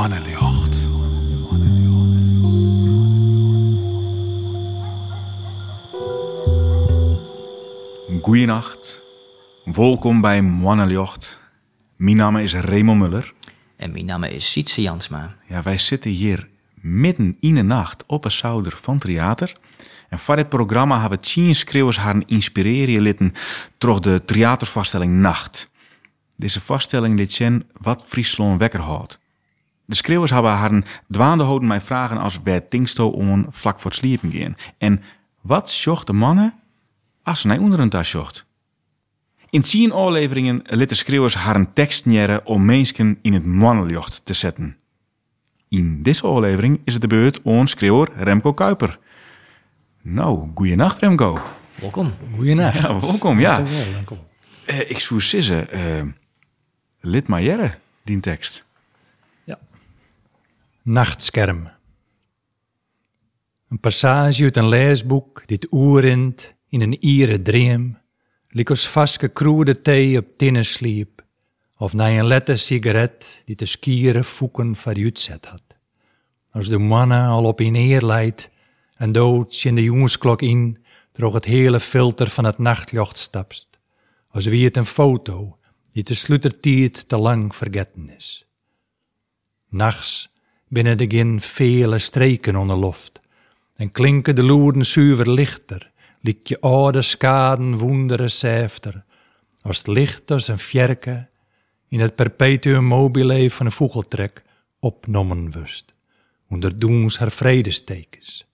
Mannenjocht. Goeienacht. Welkom bij Mannenjocht. Mijn naam is Raymond Muller. En mijn naam is Sietse Jansma. Ja, wij zitten hier midden in de nacht op een zouder van theater. En voor dit programma hebben tien schreeuwers haar inspireren litten door de theatervaststelling Nacht. Deze vaststelling liet zien wat Friesland wekker houdt. De schreeuwers hebben haar dwaande houden mij vragen als wij tingsto om vlak voor het sliepen gaan. En wat zocht de mannen als ze naar onder een tas zocht? In tien afleveringen liet de schreeuwers haar een tekst neren om mensen in het mannenjocht te zetten. In deze aflevering is het de beurt aan schreeuwer Remco Kuiper. Nou, goeienacht Remco. Welkom. Goeienacht. Ja, welkom, ja. Eh, ik zou zeggen, eh lid maar jere, die tekst. Nachtskerm. Een passage uit een leesboek dit oerend in een iere dream, lik als vastgekroede thee op tinnen sliep, of na een lette sigaret die de skieren voeken vooruitzet had. Als de mannen al op in eer leidt en doods in de jongensklok in, droog het hele filter van het nachtjocht stapst, als wie het een foto die te sluitertijd te lang vergeten is. Nachts binnen de gin vele streken onder loft. En klinken de loeren zuiver lichter, liek je oude skaden woendere als het licht als een fjerke in het perpetuum mobile van een vogeltrek opnommen wust, onder doens haar vredestekens.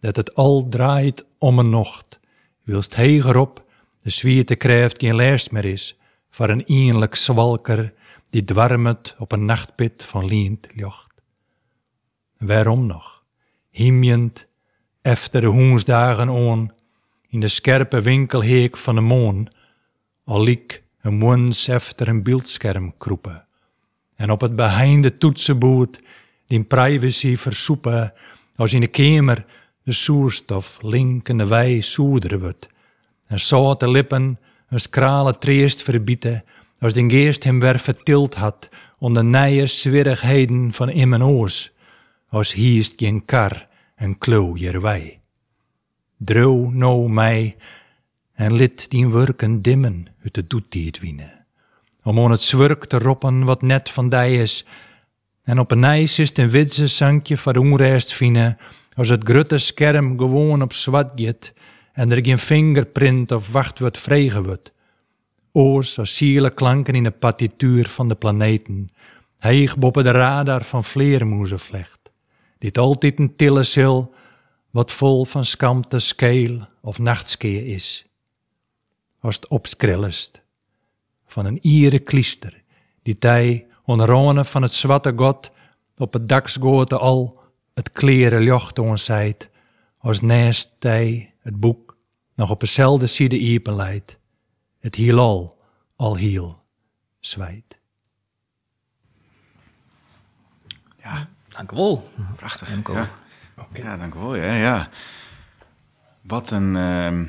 Dat het al draait om een nocht, wilst hegerop de zwierte krijft geen lijst meer is, voor een eenlijk zwalker die dwarmet op een nachtpit van liend jocht. Waarom nog? Himjend, efter de hoensdagen on, in de scherpe winkelheek van de moon, al liek een mons efter een beeldscherm kroepen. En op het beheinde toetsenboot, die privacy versoepen, als in de kamer de soerstof linkende wij soederen wordt. En zoute lippen een skrale treest verbieten, als de geest hem weer vertild had onder nije zwierigheden van in mijn oors als hiest geen kar en klo wij. Drow nou mij en lit die werken dimmen uit de doetijd winnen. Om on het zwurk te roppen wat net van dij is, en op een nijs is een witse sankje voor onrest vinden, als het grutte scherm gewoon op zwart gaat, en er geen fingerprint of wachtwoord vregen wordt. Oors als ziele klanken in de partituur van de planeten, heeg boven de radar van vleermoezen vlecht dit altijd een tille sil, wat vol van skampte skeel of nachtskeer is. Als het opskrillest van een iere kliester, die tij onrone van het zwarte god op het daksgote al het kleren jocht ons zijt, als naast tij het boek nog op dezelfde side iepen leidt, het hielal al hiel zwijt. Ja, Dank u wel. prachtig. Remco. Ja. ja, dank u wel. Ja, ja. Wat een... ehm,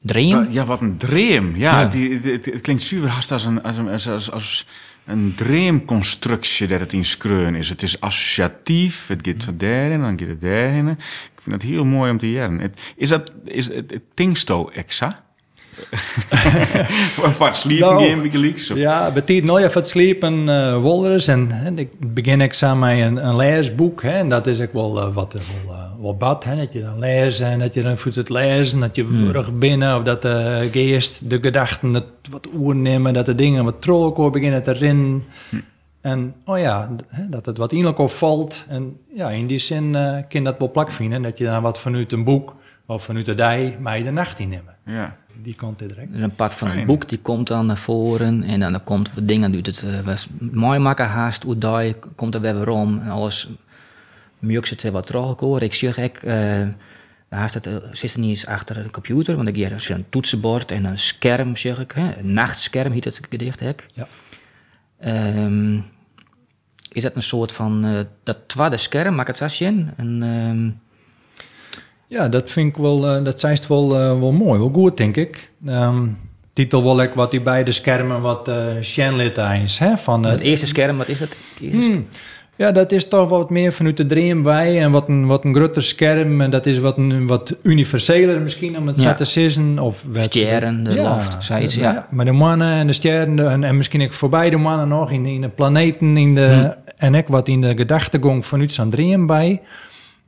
Dream? ja, wat een dream. Ja, Ja. Het, het- het klinkt super haast als een, als een, als, als, als een dreamconstructie dat het in skreun is. Het is associatief, het gaat van daarin, dan gaat het daarheen. Ik vind het heel mooi om te jaren. Is dat, is het, het Tingsto exa? Wat sliepen Nou, game, Wikileaks? Of- Ja, betiet nooit even het sliepen uh, wolders. En hè, ik begin ik samen met een, een leesboek. Hè, en dat is ook wel eh, wat, wel, eh, wel bad. Hè, dat je dan leest en dat je dan voelt het lezen. Dat je rug binnen of dat de geest, de gedachten het wat oernemen. Dat de dingen wat trollen beginnen te rinnen. En oh ja, dat het wat innerlijk opvalt. En ja, in die zin eh kun je dat wel plak vinden. Dat je dan wat vanuit een boek of vanuit de dij mij de nacht in nemen. Ja. Die komt er direct. Dus een part van het boek die komt dan naar voren en dan komt dingen uit het eh, was mooi maken haast hoe daar komt er weer weer om en alles mjuk zit er wat teruggekomen. Ik zeg ik eh haast het eh, zit er niet eens achter de computer, want ik is een toetsenbord en een scherm zeg ik, hè, een nachtscherm heet het gedicht hek. Ja. Ehm, is dat een soort van dat tweede scherm, maak het zo zien? En ehm, Ja, dat vind ik wel, eh, dat zijn wel, eh, wel mooi, wel goed, denk ik. Ehm, titel wil ik wat die beide schermen wat uh, Shenlit eens. Hè, van, het eerste scherm, wat is dat? Hmm, ja, dat is toch wat meer vanuit de dream wij en wat een, wat een groter scherm. En dat is wat, een, wat universeler misschien om het ja. te zeggen. Of wat, sterren, de ja, loft, zoiets, ja. ja. Maar de mannen en de sterren en, en misschien ook voorbij de mannen nog in, in de planeten in de, hmm. en ik wat in de gedachtegang vanuit zijn dream bij.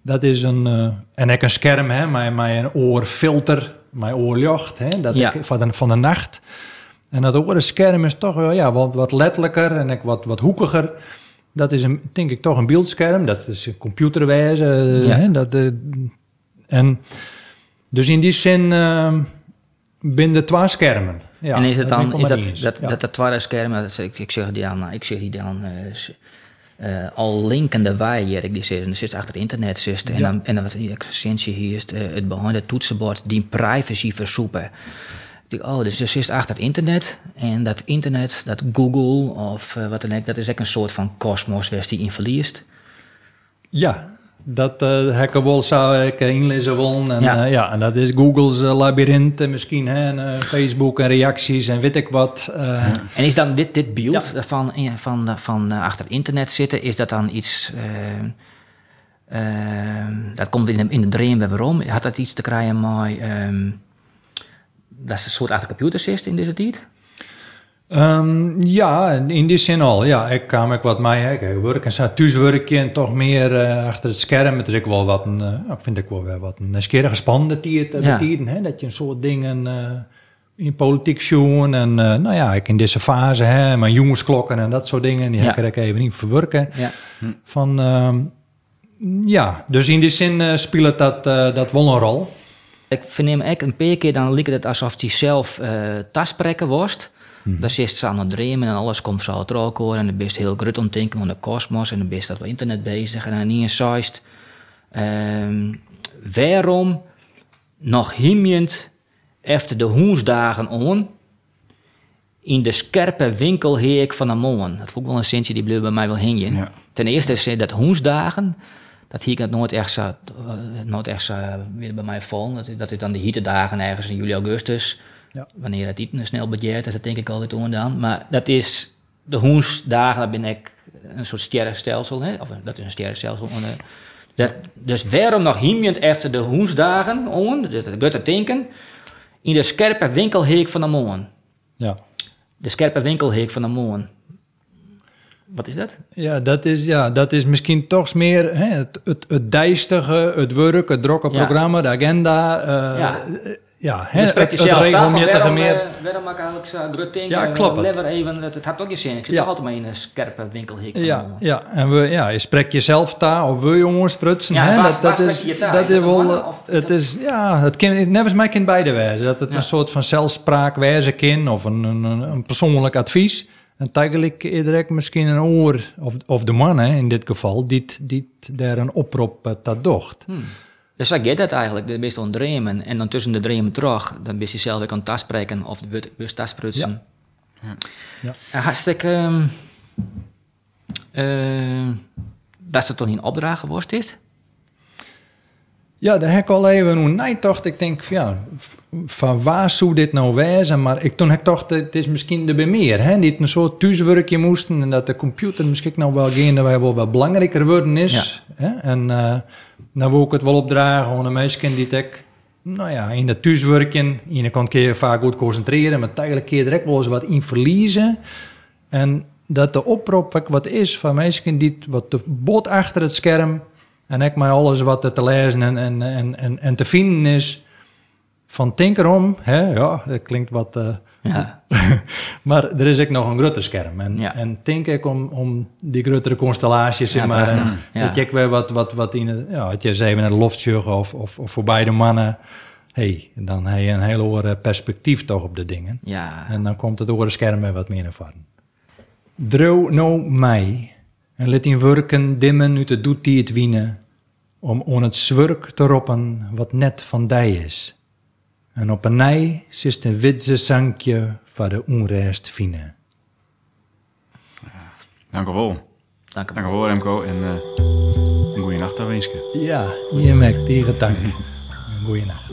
Dat is een, uh, en ik een scherm, hè, met een oorfilter, mijn oorlucht, hè, dat ik, van, de, van de nacht. En dat oorenscherm is toch wel ja, wat, wat letterlijker en ik wat, wat hoekiger. Dat is een, denk ik toch een beeldscherm. Dat is een computerwijze. Ja. Hè, dat, uh, en dus in die zin uh, binnen twee schermen. Ja, en is het dan, is dat, dat, dat, dat, tweede scherm, ik, ik zeg die dan, ik zeg die dan uh, al linkende wij, die zit, er zit achter internet zit, en dan en dan wat die essentie hier is, uh, het behind het toetsenbord die privacy versoepen. Ik oh, dus je zit achter internet. En dat internet, dat Google of uh, wat dan ook, dat is ook een soort van kosmos waar die in verliest. Ja, dat uh, hacken zou ik inlezen willen. En, ja. Uh, ja, en dat is Google's uh, misschien, hè, en, Facebook en reacties en weet ik wat. En is dan dit, dit beeld ja. van, van, van achter internet zitten, is dat dan iets... dat komt in de, in de dream waarom? Had dat iets te krijgen met... Um, dat is een soort achter computers is in deze tijd? Um, ja, in die zin al. Ja, ik kwam ik wat mij hè, werk en zo thuiswerken en toch meer uh, achter het scherm. Het is ik wel wat een, uh, vind ik wel weer wat een nieuwsgierige spannende tijd, uh, ja. tijden, hè, dat je een soort dingen in politiek zoen en nou ja, ik in deze fase, hè, mijn jongensklokken en dat soort dingen, die ja. heb ik even niet verwerken. Ja. Hm. Van, um, ja, dus in die zin speelt dat, dat wel een rol. Ik verneem echt een paar keer dan lijkt het alsof hij zelf tasprekken worst. Mm. Dan zit ze aan het dreamen en alles komt zo terug hoor. En dan ben je heel groot ontdenken van de kosmos en dan ben je dat op internet bezig. En dan niet eens zeist, um, waarom nog himjend efter de hoensdagen on in de scherpe winkelheek van de molen. Dat vond ik wel een centje die bleef bij mij wel hingen. Ja. Ten eerste is dat hoensdagen, dat hier het nooit echt zo, uh, nooit echt zo weer bij mij vol. Dat, dat is dan de hittedagen ergens in juli, augustus. Ja. Wanneer het niet een snel budget is, dat denk ik altijd ondaan. Maar dat is de hoensdagen, daar ben ik een soort sterrenstelsel. Hè? Of dat is een sterrenstelsel. Dat, dus waarom nog hiemjend efter de hoensdagen on, dat gaat denken, in de scherpe winkelheek van de maan. Ja. De scherpe winkelheek van de maan. Wat is dat? Ja, dat is, ja, dat is misschien toch meer hè, het, het, het dijstige, het werk, het drokke programma, de agenda. Uh, ja. Ja, hè, het, het regelmatige meer... Waarom maak ik zo druk denken? Ja, klopt het. even, het, het had ook je zin. Ik zit toch altijd maar in een scherpe winkelhek. Ja, ja, en we, ja, je spreekt jezelf daar of we jongens prutsen. Ja, hè? dat, dat is, dat is wel, het is, ja, het kind, nevens mij kind beide wijzen. Dat het een soort van zelfspraak wijzen kind of een, een, een persoonlijk advies. En eigenlijk direct misschien een oor, of, of de man hè, in dit geval, die, die daar een oproep uh, dat docht. Hmm. Dus zo gaat het eigenlijk. Ben je dreamen en dan tussen de dreamen terug, dan ben je zelf weer aan het spreken of de bus tasprutsen. Ja. ja. ja. Hartstikke... Um, uh, dat het toch niet opdragen worst is? Ja, daar heb ik al even nee dacht. Ik denk, ja, van waar zou dit nou wezen? Maar ik, toen heb ik toch, het is misschien de meer, hè? Niet een soort thuiswerkje moesten en dat de computer misschien nog wel geen dat wel wat belangrijker worden is. Hè? En uh, dan wil ik het wel opdragen aan de mensen die ik, nou ja, in de thuiswerken, in kan je vaak goed concentreren, maar kun je direct wel eens wat in verliezen. En dat de oproep wat is van mensen die wat de bot achter het scherm en ik maar alles wat er te lezen en, en, en, en, en te vinden is van Tinkerom, hè, ja, dat klinkt wat... Uh, ja. maar er is ook nog een groter scherm. En, ja. en denk ik om, om die grotere constellaties, ja, maar. En, ja. Dat je weer wat, wat, wat in het, ja, het je eens even naar de loft of, of, of voor beide mannen. hey, dan heb je een heel andere perspectief toch op de dingen. Ja. En dan komt het oren scherm weer wat meer naar voren. Droog nou mij en let in werken dimmen uit de doet die het winnen, om on het zwurk te roppen wat net van dij is. En op een nij zit een witse zankje van de onrest fine. Dank u wel. Dank u wel, Remco. En uh, een goede nacht, Ja, je merkt tegen dank. Een goede nacht.